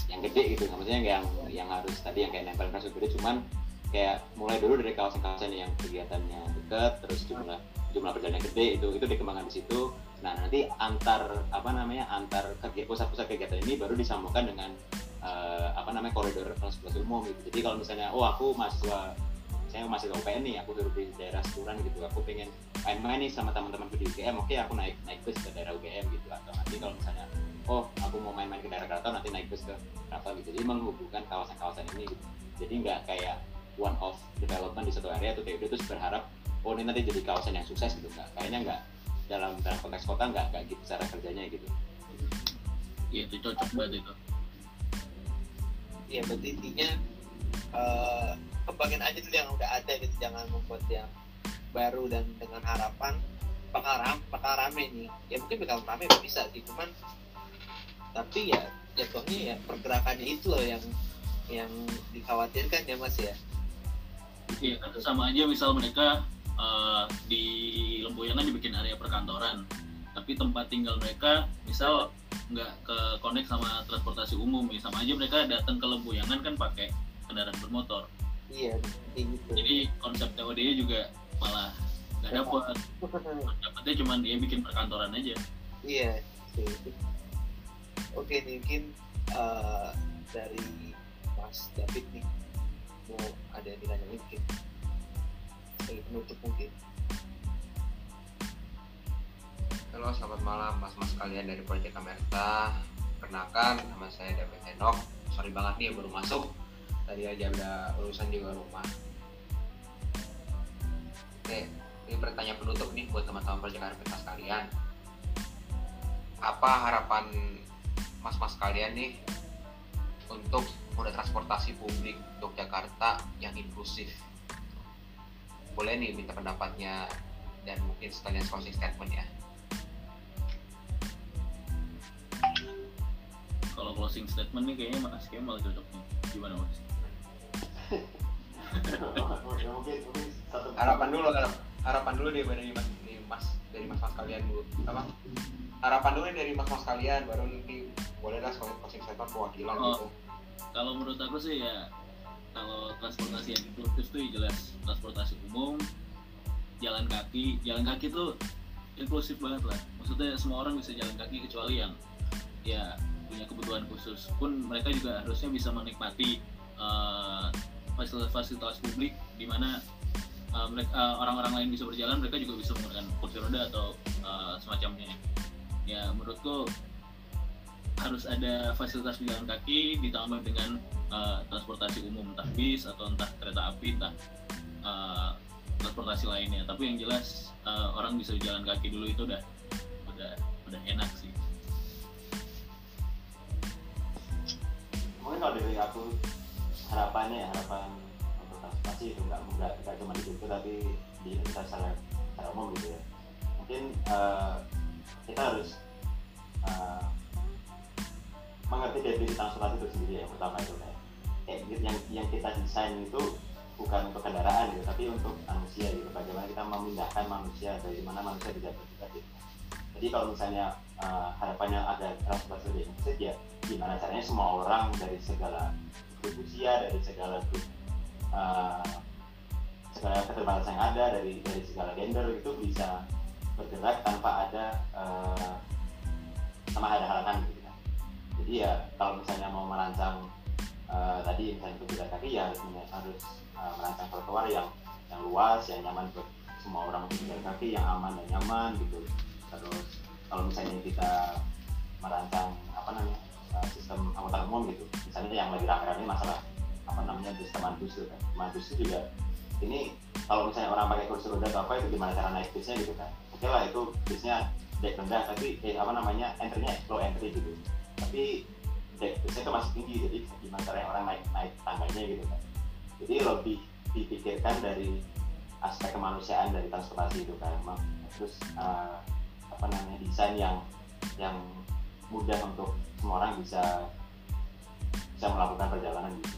yang gede gitu nggak maksudnya yang yang harus tadi yang kayak nempel infrastruktur gede cuman kayak mulai dulu dari kawasan-kawasan yang kegiatannya dekat terus jumlah jumlah perjalanan gede itu itu dikembangkan di situ. Nah nanti antar apa namanya antar pusat-pusat kegiatan ini baru disambungkan dengan eh, apa namanya koridor transportasi umum gitu. Jadi kalau misalnya oh aku mahasiswa saya mahasiswa UPN nih aku duduk di daerah Seturan gitu aku pengen main-main nih sama teman-temanku di UGM oke aku naik naik bus ke daerah UGM gitu. Atau nanti kalau misalnya oh aku mau main-main ke daerah keraton nanti naik bus ke keraton gitu. Jadi menghubungkan kawasan-kawasan ini gitu. Jadi nggak kayak one off development di satu area tuh TUD terus berharap oh ini nanti jadi kawasan yang sukses gitu. Nggak kayaknya nggak dalam dalam konteks kota nggak nggak gitu cara kerjanya gitu. Ya itu cocok banget itu. Ya berarti intinya eh, kembangin aja dulu yang udah ada gitu. Jangan membuat yang baru dan dengan harapan bakal ram bakal rame nih ya mungkin bakal rame bisa sih. Cuman tapi ya jatuhnya ya pergerakannya itu loh yang yang dikhawatirkan ya mas ya Iya, kan sama aja misal mereka uh, di Lemboyangan dibikin area perkantoran, tapi tempat tinggal mereka misal nggak ke connect sama transportasi umum, ya sama aja mereka datang ke Lemboyangan kan pakai kendaraan bermotor. iya gitu Jadi konsep TOD-nya juga malah nggak dapat, dapatnya cuma dia bikin perkantoran aja. Iya. sih. Oke mungkin eh, dari Mas David nih mau ada yang ditanya mungkin sebagai penutup mungkin. Halo, selamat malam mas-mas kalian dari Proyek Kamerta. Perkenalkan, nama saya David Henok. Sorry banget nih baru masuk. Tadi aja udah urusan juga rumah. Oke, ini pertanyaan penutup nih buat teman-teman Proyek Kamerta sekalian. Apa harapan mas-mas kalian nih untuk moda transportasi publik Yogyakarta yang inklusif? Boleh nih minta pendapatnya dan mungkin sekalian closing statement ya. Kalau closing statement nih kayaknya Mas Kemal cocok nih. Gimana Mas? harapan dulu harap- harapan dulu deh dari mas dari mas dari mas mas kalian dulu apa harapan dulu nih dari mas mas kalian baru nanti boleh lah soal closing statement perwakilan Oh. gitu Kalau menurut aku sih ya kalau transportasi yang inklusif tuh ya jelas transportasi umum, jalan kaki, jalan kaki tuh inklusif banget lah. Maksudnya semua orang bisa jalan kaki kecuali yang ya punya kebutuhan khusus. Pun mereka juga harusnya bisa menikmati eh, fasilitas-fasilitas publik di mana eh, mereka eh, orang-orang lain bisa berjalan, mereka juga bisa menggunakan kursi roda atau eh, semacamnya. Ya menurutku harus ada fasilitas pejalan kaki ditambah dengan uh, transportasi umum entah bis atau entah kereta api entah uh, transportasi lainnya. Tapi yang jelas uh, orang bisa jalan kaki dulu itu udah udah udah enak sih. Mungkin kalau dari aku harapannya ya harapan untuk transportasi itu nggak nggak cuma di Jogja tapi di Indonesia secara, secara umum gitu ya. Mungkin eh, kita harus eh, mengerti definisi transportasi itu sendiri yang pertama itu kayak gitu, yang yang kita desain itu bukan untuk kendaraan gitu tapi untuk manusia gitu. Bagaimana kita memindahkan manusia dari mana manusia bisa bergerak gitu. Jadi kalau misalnya uh, harapannya ada transportasi lebih efisien ya gimana caranya semua orang dari segala grup usia dari segala grup uh, segala keterbatasan yang ada dari dari segala gender itu bisa bergerak tanpa ada uh, sama ada halangan gitu jadi ya kalau misalnya mau merancang uh, tadi misalnya untuk jalan kaki ya harus uh, merancang trotoar yang yang luas yang nyaman buat semua orang untuk jalan kaki yang aman dan nyaman gitu. Terus kalau misalnya kita merancang apa namanya uh, sistem angkutan umum gitu misalnya yang lagi rame-rame masalah apa namanya bus teman bus itu kan. Teman bus itu juga ini kalau misalnya orang pakai kursi roda atau apa itu gimana cara naik busnya gitu kan. Oke lah itu busnya dek rendah tapi eh, apa namanya entry-nya low entry gitu tapi busnya itu masih tinggi jadi gimana caranya orang naik naik tangganya gitu kan. Jadi lebih dipikirkan dari aspek kemanusiaan dari transportasi itu kan terus uh, apa namanya desain yang yang mudah untuk semua orang bisa bisa melakukan perjalanan gitu.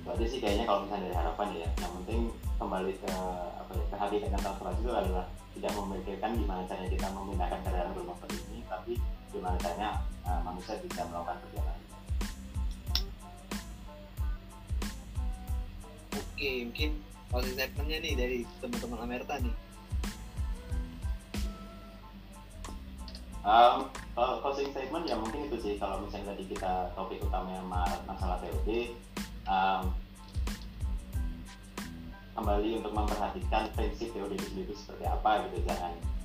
Itu aja sih kayaknya kalau misalnya dari harapan ya. Yang penting kembali ke apa ya ke hakikat transportasi itu adalah tidak memikirkan gimana caranya kita memindahkan kendaraan bermotor ini tapi gimana caranya uh, manusia bisa melakukan perjalanan. Oke mungkin closing statementnya nih dari teman-teman Amerta nih. Um, kalau closing statement ya mungkin itu sih. Kalau misalnya tadi kita topik utamanya masalah TOD um, kembali untuk memperhatikan prinsip TOD itu sendiri seperti apa gitu. Jangan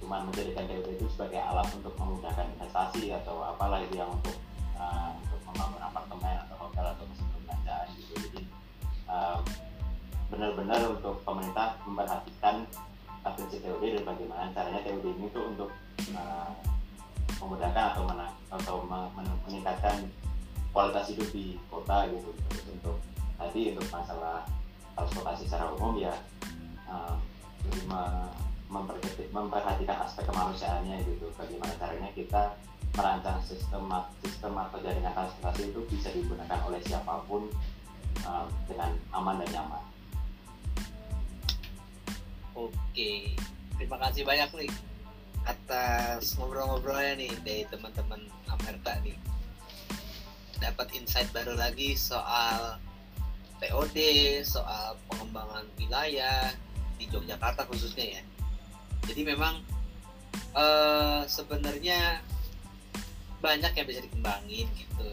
cuma menjadikan TOD itu sebagai alat untuk memudahkan investasi atau apalah itu yang untuk uh, untuk membangun apartemen atau hotel atau pusat perbelanjaan gitu. Jadi um, benar-benar untuk pemerintah memperhatikan prinsip TOD dan bagaimana caranya TOD ini tuh untuk uh, memudahkan atau mana atau meningkatkan kualitas hidup di kota gitu. Terus untuk tadi untuk masalah transportasi secara umum ya uh, memperhatikan aspek kemanusiaannya gitu bagaimana caranya kita merancang sistem sistem atau jaringan transportasi itu bisa digunakan oleh siapa pun uh, dengan aman dan nyaman. Oke, terima kasih banyak nih atas ngobrol-ngobrolnya nih dari teman-teman Amerta nih dapat insight baru lagi soal TOD, soal pengembangan wilayah di Yogyakarta khususnya ya. Jadi memang uh, sebenarnya banyak yang bisa dikembangin gitu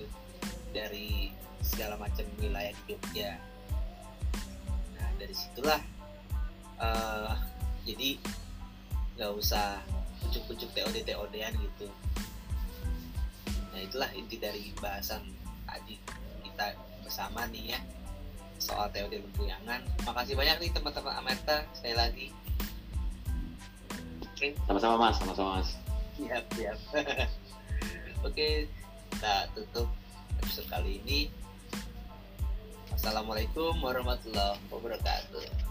dari segala macam wilayah di Jogja. Nah dari situlah uh, jadi nggak usah pucuk-pucuk TOD TOD-an gitu. Nah itulah inti dari bahasan tadi kita bersama nih ya soal TOD Lempuyangan. Makasih banyak nih teman-teman Amerta sekali lagi. Oke. Sama-sama mas, sama-sama mas. Siap, siap. Oke, kita tutup episode kali ini. Assalamualaikum warahmatullahi wabarakatuh.